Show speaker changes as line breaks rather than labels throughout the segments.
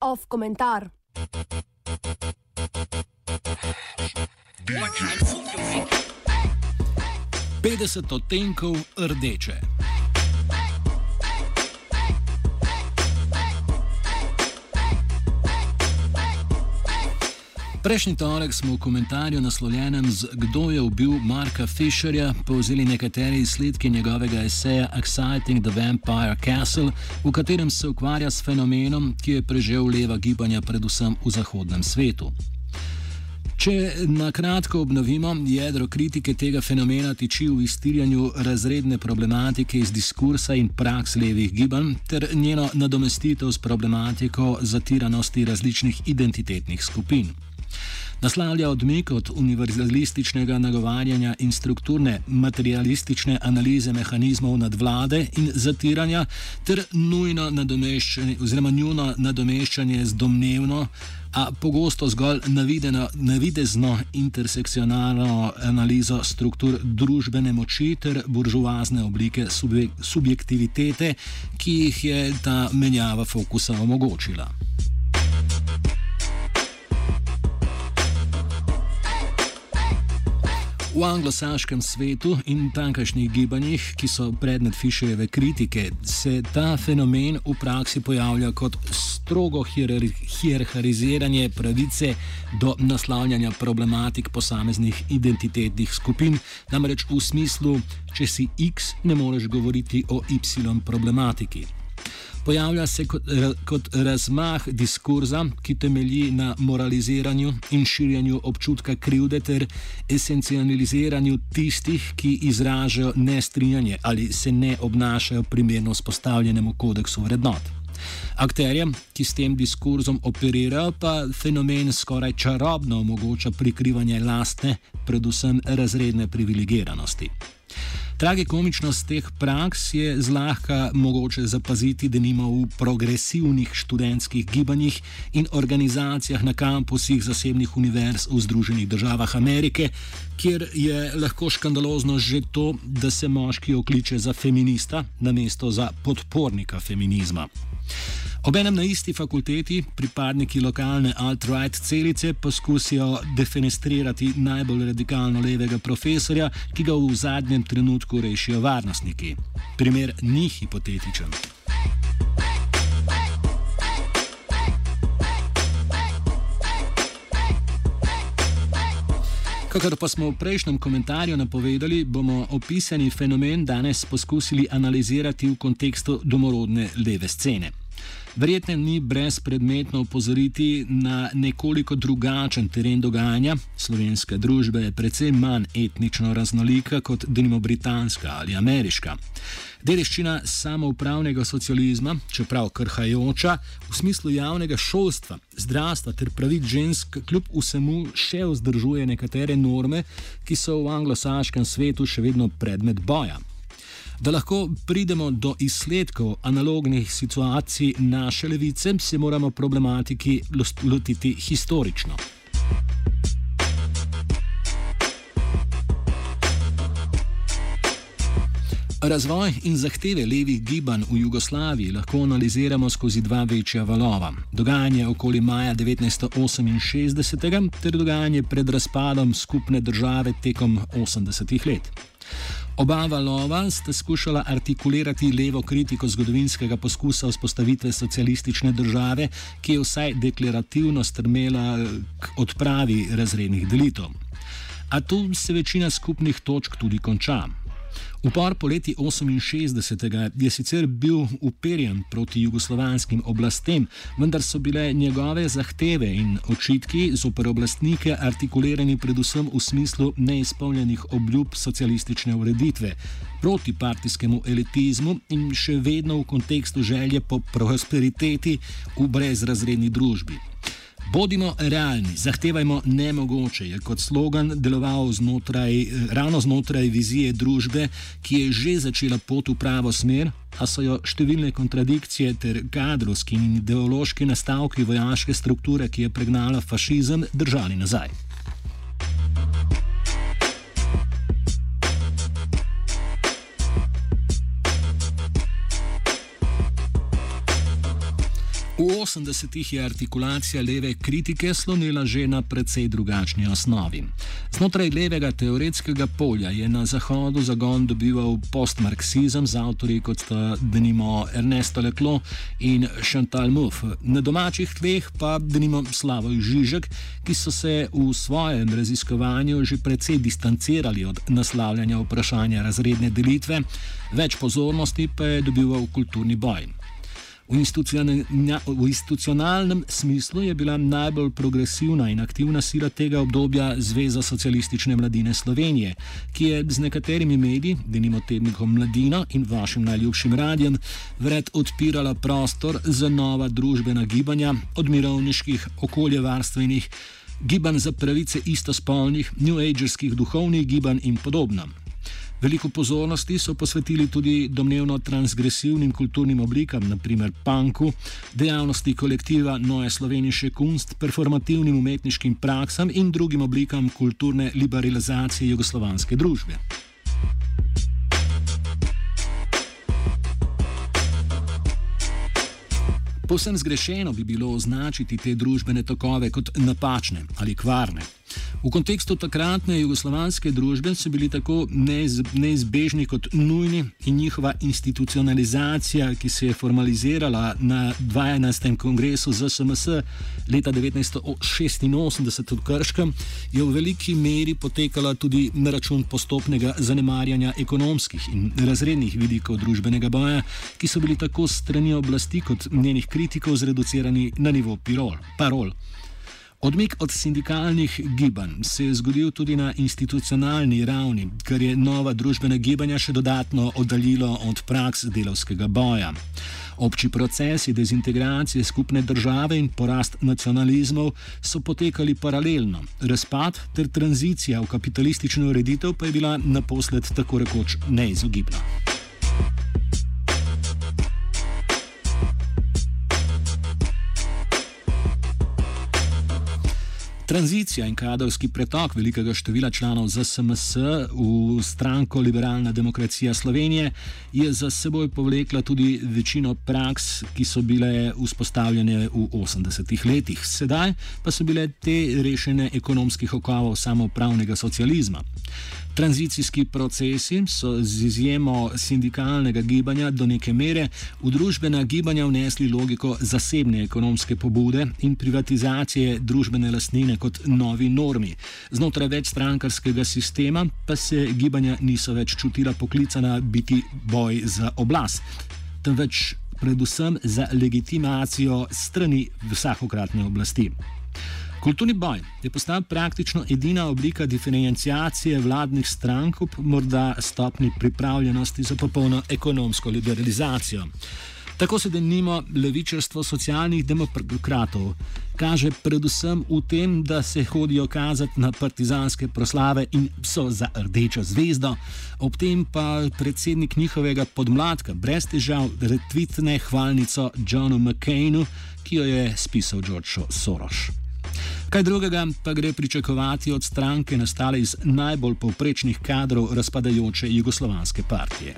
Off komentar.
Petdeset odtenkov rdeče. Prejšnji torek smo v komentarju naslovljenem z Kdo je ubil Marka Fisherja povzeli nekateri izsledki njegovega eseja Exciting the Vampire Castle, v katerem se ukvarja s fenomenom, ki je prežel leva gibanja predvsem v zahodnem svetu. Če na kratko obnovimo, jedro kritike tega fenomena tiči v iztirjanju razredne problematike iz diskursa in praks levih gibanj ter njeno nadomestitev s problematiko zatiranosti različnih identitetnih skupin. Naslavlja odmik od univerzalističnega nagovarjanja in strukturne materialistične analize mehanizmov nadvlade in zatiranja ter nujno nadomeščanje oziroma njuno nadomeščanje z domnevno, a pogosto zgolj navideno, navidezno intersekcionalno analizo struktur družbene moči ter buržuazne oblike subjektivitete, ki jih je ta menjava fokusa omogočila. V anglosaškem svetu in tamkajšnjih gibanjih, ki so predmet Fisherjeve kritike, se ta fenomen v praksi pojavlja kot strogo hierarhiziranje pravice do naslavljanja problematik posameznih identitetnih skupin, namreč v smislu, če si X, ne moreš govoriti o Y problematiki. Pojavlja se kot, kot razmah diskurza, ki temelji na moraliziranju in širjenju občutka krivde ter esencializiranju tistih, ki izražajo nestrinjanje ali se ne obnašajo primerno spostavljenemu kodeksu vrednot. Akterjem, ki s tem diskurzom operirajo, pa fenomen skoraj čarobno omogoča prikrivanje lastne, predvsem razredne privilegiranosti. Tragikomičnost teh praks je zlahka mogoče zapaziti, da nima v progresivnih študentskih gibanjih in organizacijah na kampusih zasebnih univerz v Združenih državah Amerike, kjer je lahko škandalozno že to, da se moški okliče za feminista, namesto za podpornika feminizma. Obenem na isti fakulteti pripadniki lokalne alt-right celice poskusijo defenestrirati najbolj radikalno levega profesorja, ki ga v zadnjem trenutku rešijo varnostniki. Primer ni hipotetičen. Kakor pa smo v prejšnjem komentarju napovedali, bomo opisani fenomen danes poskusili analizirati v kontekstu domorodne leve scene. Verjetno ni brezpredmetno upozoriti na nekoliko drugačen teren dogajanja. Slovenska družba je precej manj etnično raznolika kot denimo britanska ali ameriška. Dediščina samoupravnega socializma, čeprav krhajoča, v smislu javnega šolstva, zdravstva ter pravic žensk, kljub vsemu še vzdržuje nekatere norme, ki so v anglosaškem svetu še vedno predmet boja. Da lahko pridemo do izsledkov analognih situacij naše levice, se moramo problematiki lotiti historično. Razvoj in zahteve levih gibanj v Jugoslaviji lahko analiziramo skozi dva večja valova: dogajanje okoli maja 1968 ter dogajanje pred razpadom skupne države tekom 80-ih let. Oba valova sta skušala artikulirati levo kritiko zgodovinskega poskusa vzpostavitve socialistične države, ki je vsaj deklarativno strmela k odpravi razrednih delitev. A tu se večina skupnih točk tudi konča. Upor po leti 68. je sicer bil uperjen proti jugoslovanskim oblastem, vendar so bile njegove zahteve in očitki zoper oblastnike artikulirani predvsem v smislu neizpolnjenih obljub socialistične ureditve, proti partijskemu elitizmu in še vedno v kontekstu želje po prosperiteti v brezrazredni družbi. Bodimo realni, zahtevajmo nemogoče, je kot slogan deloval znotraj, ravno znotraj vizije družbe, ki je že začela pot v pravo smer, a so jo številne kontradikcije ter kadrovski in ideološki nastavki vojaške strukture, ki je pregnala fašizem, držali nazaj. 80-ih je artikulacija leve kritike slonila že na precej drugačni osnovi. Znotraj levega teoretskega polja je na Zahodu zagon dobival postmarksizem z avtori kot sta denimo Ernesto Leclos in Chantal Mouffe, na domačih tleh pa denimo Slavoj Žižek, ki so se v svojem raziskovanju že precej distancirali od naslavljanja vprašanja razredne delitve, več pozornosti pa je dobival kulturni boj. V, v institucionalnem smislu je bila najbolj progresivna in aktivna sila tega obdobja Zveza socialistične mladine Slovenije, ki je z nekaterimi mediji, denimo tednikom Mladina in vašim najljubšim radijem, vred odpirala prostor za nova družbena gibanja, od mirovniških, okoljevarstvenih, gibanj za pravice istospolnih, new agerskih duhovnih gibanj in podobno. Veliko pozornosti so posvetili tudi domnevno transgresivnim kulturnim oblikam, naprimer punku, dejavnosti kolektiva Noe Sloveniše Kunst, performativnim umetniškim praksam in drugim oblikam kulturne liberalizacije jugoslovanske družbe. Povsem zgrešeno bi bilo označiti te družbene tokove kot napačne ali kvarne. V kontekstu takratne jugoslovanske družbe so bili tako neiz, neizbežni kot nujni in njihova institucionalizacija, ki se je formalizirala na 12. kongresu ZSMS leta 1986 v Krškem, je v veliki meri potekala tudi na račun postopnega zanemarjanja ekonomskih in razrednih vidikov družbenega boja, ki so bili tako strani oblasti kot njenih kritikov zreducirani na nivo pirol, parol. Odmik od sindikalnih gibanj se je zgodil tudi na institucionalni ravni, kar je nova družbena gibanja še dodatno oddaljilo od praks delovskega boja. Obči procesi dezintegracije skupne države in porast nacionalizmov so potekali paralelno, razpad ter tranzicija v kapitalistično ureditev pa je bila naposled tako rekoč neizogibna. Tranzicija in kadrovski pretok velikega števila članov ZSMS v stranko Liberalna demokracija Slovenije je za seboj povlekla tudi večino praks, ki so bile vzpostavljene v 80-ih letih. Sedaj pa so bile te rešene ekonomskih okovov samopravnega socializma. Tranzicijski procesi so z izjemo sindikalnega gibanja do neke mere v družbena gibanja vnesli logiko zasebne ekonomske pobude in privatizacije družbene lastnine kot novi normi. Znotraj večstrankarskega sistema pa se gibanja niso več čutila poklicana biti boj za oblast, temveč predvsem za legitimacijo strani vsakokratne oblasti. Kulturni boj je postal praktično edina oblika diferencijacije vladnih strank, morda stopni pripravljenosti za popolno ekonomsko liberalizacijo. Tako se denimo levičarstvo socialnih demokratov kaže predvsem v tem, da se hodijo kazati na partizanske proslave in so za rdečo zvezdo, ob tem pa predsednik njihovega podmladka brez težav retvitne hvalnico Johnu McCainu, ki jo je spisal George Soros. Kaj drugega pa gre pričakovati od stranke nastale iz najbolj povprečnih kadrov razpadajoče jugoslovanske partije.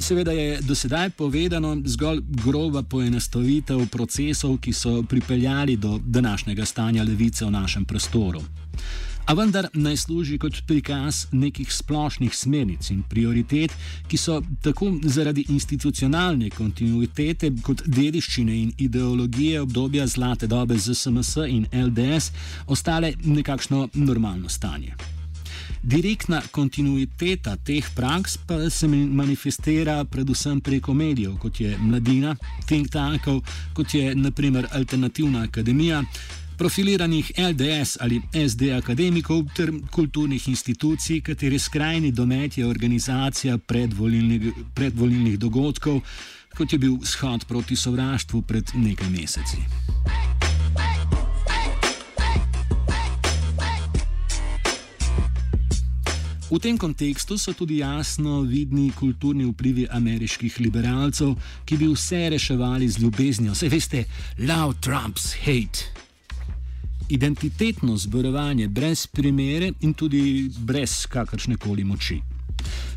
Seveda je do sedaj povedano zgolj groba poenostavitev procesov, ki so pripeljali do današnjega stanja levice v našem prostoru. A vendar naj služi kot prikaz nekih splošnih smernic in prioritet, ki so tako zaradi institucionalne kontinuitete kot dediščine in ideologije obdobja zlate dobe ZSMS in LDS ostale nekakšno normalno stanje. Direktna kontinuiteta teh praks pa se manifestira predvsem preko medijev, kot je Mladina, think tankov, kot je naprimer Alternativna akademija, profiliranih LDS ali SD akademikov ter kulturnih institucij, katere skrajni domet je organizacija predvolilnih, predvolilnih dogodkov, kot je bil shod proti sovraštvu pred nekaj meseci. V tem kontekstu so tudi jasno vidni kulturni vplivi ameriških liberalcev, ki bi vse reševali z ljubeznijo. Vse veste, love trumps hate identitetno zborovanje brez primere in tudi brez kakršne koli moči.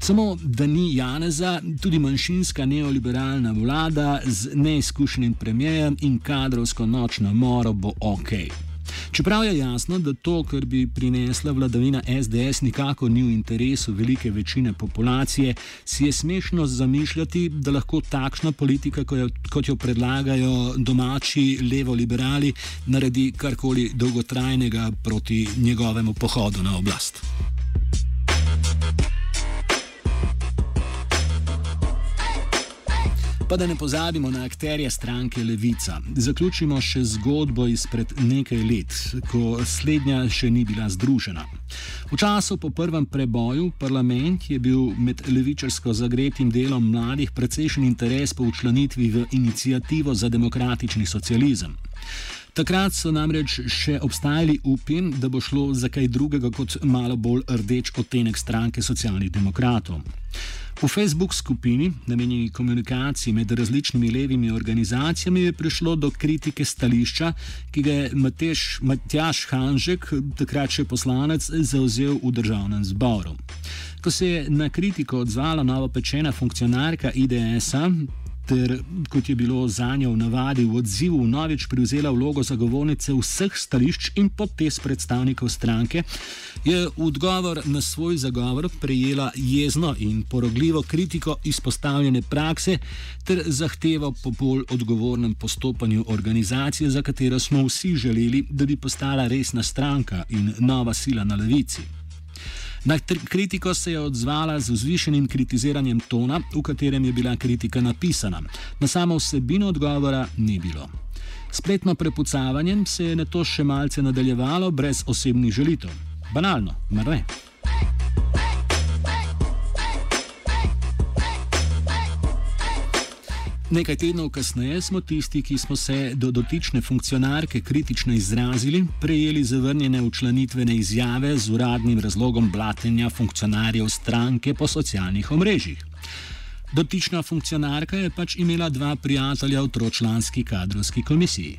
Samo da ni Janeza, tudi manjšinska neoliberalna vlada z neizkušenim premijejem in kadrovsko nočno moro bo ok. Čeprav je jasno, da to, kar bi prinesla vladavina SDS, nikako ni v interesu velike večine populacije, si je smešno zamišljati, da lahko takšna politika, kot jo predlagajo domači levo-liberali, naredi karkoli dolgotrajnega proti njegovemu pohodu na oblast. Pa da ne pozabimo na akterje stranke Levica. Zaključimo še zgodbo izpred nekaj let, ko slednja še ni bila združena. V času po prvem preboju parlament je bil med levičarsko zagretim delom mladih precejšen interes po učlanitvi v inicijativo za demokratični socializem. Takrat so namreč še obstajali upi, da bo šlo za kaj drugega kot malo bolj rdeč odtenek stranke socialnih demokratov. V Facebook skupini, namenjeni komunikaciji med različnimi levimi organizacijami, je prišlo do kritike stališča, ki ga je Mateš, Matjaš Hanžek, takrat še poslanec, zauzel v državnem zboru. Ko se je na kritiko odzvala novopečena funkcionarka IDS-a, ter kot je bilo za njo v navadi v odzivu, novič prevzela vlogo zagovornice vseh stališč in potez predstavnikov stranke, je v odgovor na svoj zagovor prejela jezno in porogljivo kritiko izpostavljene prakse ter zahtevo po bolj odgovornem postopanju organizacije, za katero smo vsi želeli, da bi postala resna stranka in nova sila na levici. Na kritiko se je odzvala z vzvišenim kritiziranjem tona, v katerem je bila kritika napisana. Na samo vsebino odgovora ni bilo. Spletno prepucavanjem se je na to še malce nadaljevalo brez osebnih želitev. Banalno, mar ne? Nekaj tednov kasneje smo tisti, ki smo se do dotične funkcionarke kritično izrazili, prejeli zavrnjene učlanitvene izjave z uradnim razlogom blatenja funkcionarjev stranke po socialnih omrežjih. Dotična funkcionarka je pač imela dva prijatelja v tročlanski kadrovski komisiji.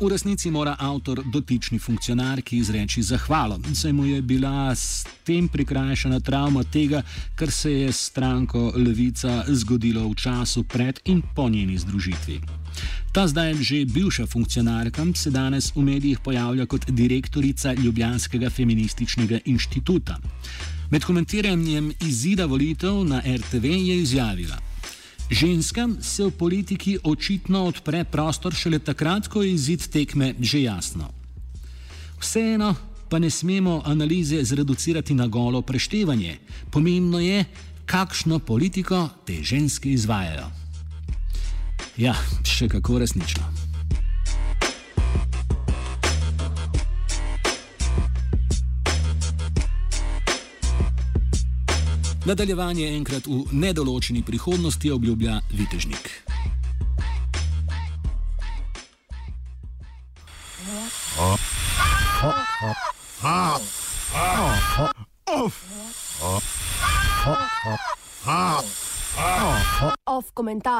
V resnici mora avtor dotični funkcionarki izreči zahvalo, saj mu je bila s tem prikrajšana travma tega, kar se je stranko Levica zgodilo v času pred in po njeni združitvi. Ta zdaj že bivša funkcionarka se danes v medijih pojavlja kot direktorica Ljubljanskega feminističnega inštituta. Med komentiranjem izida volitev na RTV je izjavila: Ženskam se v politiki očitno odpre prostor šele takrat, ko je izid tekme že jasno. Vseeno pa ne smemo analize zreducirati na golo preštevanje. Pomembno je, kakšno politiko te ženske izvajajo. Ja, še kako resnično. Nadaljevanje enkrat v nedoločeni prihodnosti obljublja Vitežnik.
Off komentar.